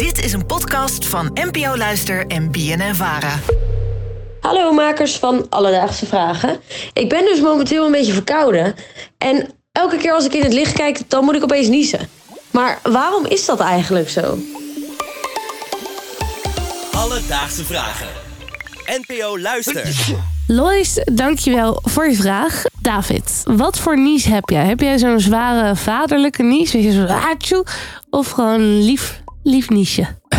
Dit is een podcast van NPO Luister en BNN Vara. Hallo makers van Alledaagse Vragen. Ik ben dus momenteel een beetje verkouden. En elke keer als ik in het licht kijk, dan moet ik opeens niezen. Maar waarom is dat eigenlijk zo? Alledaagse Vragen. NPO Luister. Lois, dankjewel voor je vraag. David, wat voor nies heb jij? Heb jij zo'n zware vaderlijke nies? Weet je? Of gewoon lief, lief niesje?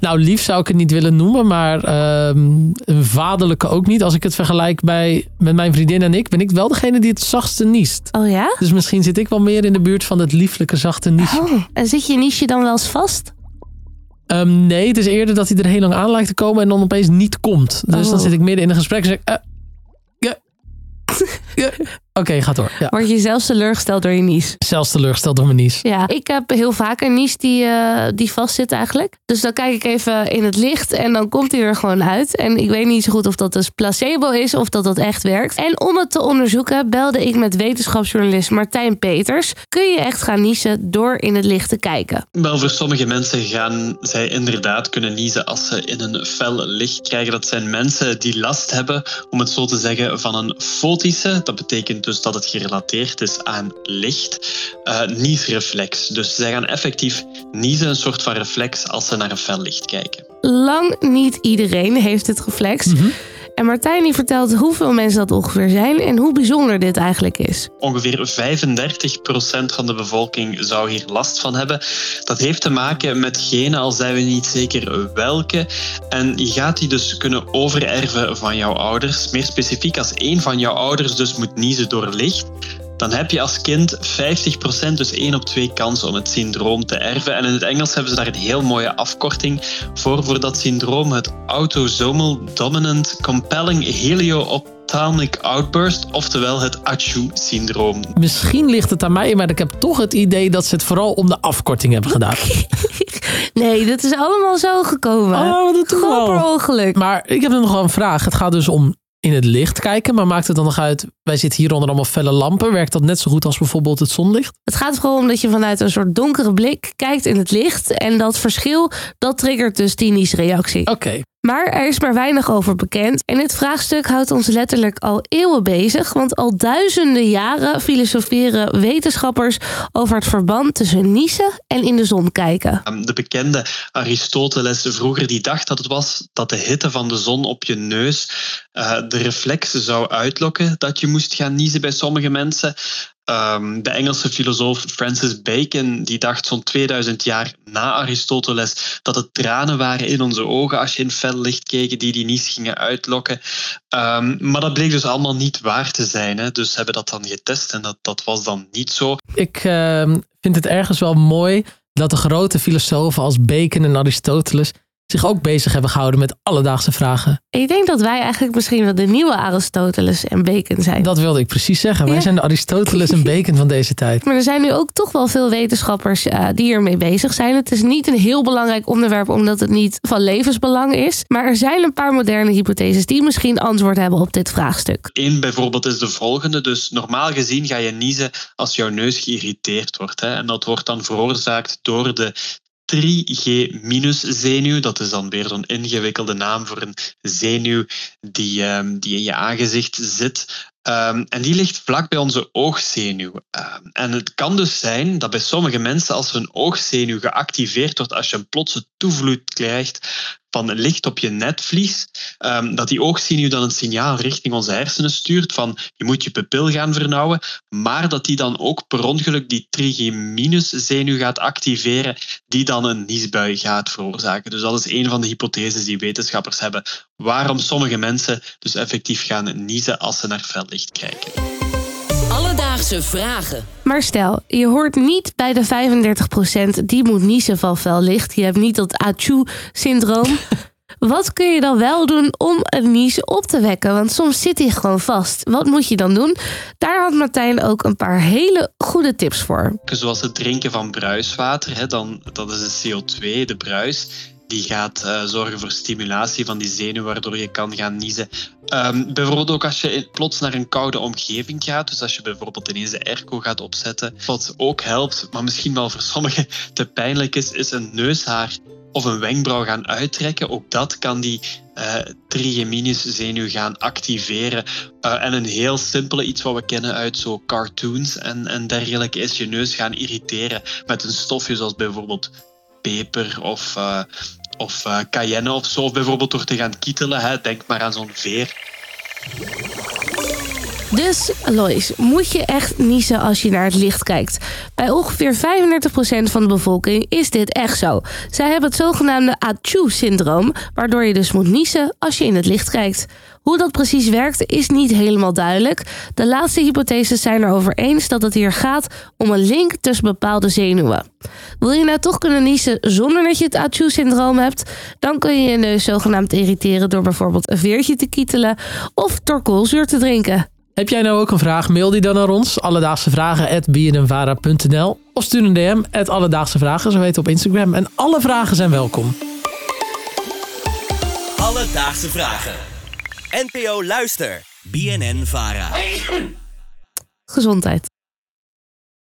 Nou, lief zou ik het niet willen noemen, maar ehm, een vaderlijke ook niet. Als ik het vergelijk bij, met mijn vriendin en ik, ben ik wel degene die het zachtste niest. Oh ja? Dus misschien zit ik wel meer in de buurt van het lieflijke zachte nies. Oh, en zit je niesje dan wel eens vast? Ehm, nee, het is eerder dat hij er heel lang aan lijkt te komen en dan opeens niet komt. Dus Oh. dan zit ik midden in een gesprek en zeg ik... eh. Oké, ga door. Ja. Word je zelfs teleurgesteld door je nies? Zelfs teleurgesteld door mijn nies. Ja, ik heb heel vaak een nies die, eh, die vast zit eigenlijk. Dus dan kijk ik even in het licht en dan komt hij er gewoon uit. En ik weet niet zo goed of dat dus placebo is of dat dat echt werkt. En om het te onderzoeken belde ik met wetenschapsjournalist Martijn Peters. Kun je echt gaan niezen door in het licht te kijken? Wel, voor sommige mensen gaan zij inderdaad kunnen niezen als ze in een fel licht krijgen. Dat zijn mensen die last hebben, om het zo te zeggen, van een fotische. Dat betekent dus dat het gerelateerd is aan licht. eh niesreflex. Dus zij gaan effectief niezen, een soort van reflex, als ze naar een fel licht kijken. Lang niet iedereen heeft dit reflex. En Martijn die vertelt hoeveel mensen dat ongeveer zijn en hoe bijzonder dit eigenlijk is. Ongeveer 35% van de bevolking zou hier last van hebben. Dat heeft te maken met genen, al zijn we niet zeker welke. En je gaat die dus kunnen overerven van jouw ouders. Meer specifiek, als één van jouw ouders dus moet niezen door licht, dan heb je als kind 50%, dus 1 op 2 kansen om het syndroom te erven. En in het Engels hebben ze daar een heel mooie afkorting voor, voor dat syndroom, het Autosomal Dominant Compelling Helio-Ophthalmic Outburst, oftewel het ACHU-syndroom. Misschien ligt het aan mij, maar ik heb toch het idee dat ze het vooral om de afkorting hebben gedaan. Nee, dat is allemaal zo gekomen. Oh, dat toch wel. ongeluk. Maar ik heb nog wel een vraag. Het gaat dus om in het licht kijken, maar maakt het dan nog uit? Wij zitten hier onder allemaal felle lampen. Werkt dat net zo goed als bijvoorbeeld het zonlicht? Het gaat vooral om dat je vanuit een soort donkere blik kijkt in het licht. En dat verschil, dat triggert dus die niesreactie. Oké. Maar er is maar weinig over bekend. En dit vraagstuk houdt ons letterlijk al eeuwen bezig. Want al duizenden jaren filosoferen wetenschappers over het verband tussen niezen en in de zon kijken. Um, De bekende Aristoteles vroeger die dacht dat het was dat de hitte van de zon op je neus eh, de reflex zou uitlokken dat je moest gaan niezen bij sommige mensen. Um, de Engelse filosoof Francis Bacon die dacht zo'n 2000 jaar na Aristoteles dat het tranen waren in onze ogen als je in fel licht keek die die nies gingen uitlokken. Um, maar dat bleek dus allemaal niet waar te zijn. Hè? Dus hebben dat dan getest en dat, dat was dan niet zo. Ik eh, vind het ergens wel mooi dat de grote filosofen als Bacon en Aristoteles zich ook bezig hebben gehouden met alledaagse vragen. Ik denk dat wij eigenlijk misschien wel de nieuwe Aristoteles en Bacon zijn. Dat wilde ik precies zeggen. Wij Ja. zijn de Aristoteles en Bacon van deze tijd. Maar er zijn nu ook toch wel veel wetenschappers uh, die ermee bezig zijn. Het is niet een heel belangrijk onderwerp omdat het niet van levensbelang is. Maar er zijn een paar moderne hypotheses die misschien antwoord hebben op dit vraagstuk. Eén bijvoorbeeld is de volgende. Dus normaal gezien ga je niezen als jouw neus geïrriteerd wordt. Hè? En dat wordt dan veroorzaakt door de 3G-zenuw. Dat is dan weer zo'n ingewikkelde naam voor een zenuw die, um, die in je aangezicht zit. Um, en die ligt vlak bij onze oogzenuw. Um, en het kan dus zijn dat bij sommige mensen, als hun oogzenuw geactiveerd wordt, als je een plotse toevloed krijgt van licht op je netvlies, um, dat die oogzenuw dan een signaal richting onze hersenen stuurt van je moet je pupil gaan vernauwen, maar dat die dan ook per ongeluk die trigeminus-zenuw gaat activeren, die dan een niesbui gaat veroorzaken. Dus dat is een van de hypotheses die wetenschappers hebben, waarom sommige mensen dus effectief gaan niezen als ze naar fel licht kijken. Alledaagse vragen. Maar stel, je hoort niet bij de 35% die moet niezen van fel licht. Je hebt niet dat ACHU-syndroom. Wat kun je dan wel doen om een nies op te wekken? Want soms zit hij gewoon vast. Wat moet je dan doen? Daar had Martijn ook een paar hele goede tips voor. Zoals het drinken van bruiswater, hè, dan, dat is de CO2, de bruis. Die gaat eh, zorgen voor stimulatie van die zenuw, waardoor je kan gaan niezen. Ehm, bijvoorbeeld ook als je plots naar een koude omgeving gaat, dus als je bijvoorbeeld ineens de airco gaat opzetten. Wat ook helpt, maar misschien wel voor sommigen te pijnlijk is, is een neushaar of een wenkbrauw gaan uittrekken. Ook dat kan die eh trigeminuszenuw gaan activeren. Eh, en een heel simpele, iets wat we kennen uit zo cartoons en, en dergelijke, is je neus gaan irriteren met een stofje zoals bijvoorbeeld peper of, eh, of eh, cayenne of zo. Of bijvoorbeeld door te gaan kietelen. Hè. Denk maar aan zo'n veer. Dus, Lois, moet je echt niezen als je naar het licht kijkt? Bij ongeveer 35% van de bevolking is dit echt zo. Zij hebben het zogenaamde ACHU-syndroom, waardoor je dus moet niezen als je in het licht kijkt. Hoe dat precies werkt is niet helemaal duidelijk. De laatste hypotheses zijn erover eens dat het hier gaat om een link tussen bepaalde zenuwen. Wil je nou toch kunnen niezen zonder dat je het ACHU-syndroom hebt? Dan kun je je neus zogenaamd irriteren door bijvoorbeeld een veertje te kietelen of door te drinken. Heb jij nou ook een vraag? Mail die dan naar ons. Alledaagse vragen Of stuur een DM at Alledaagse Vragen, zo weten op Instagram. En alle vragen zijn welkom. Alledaagse vragen. NPO Luister. BNN Vara. Gezondheid.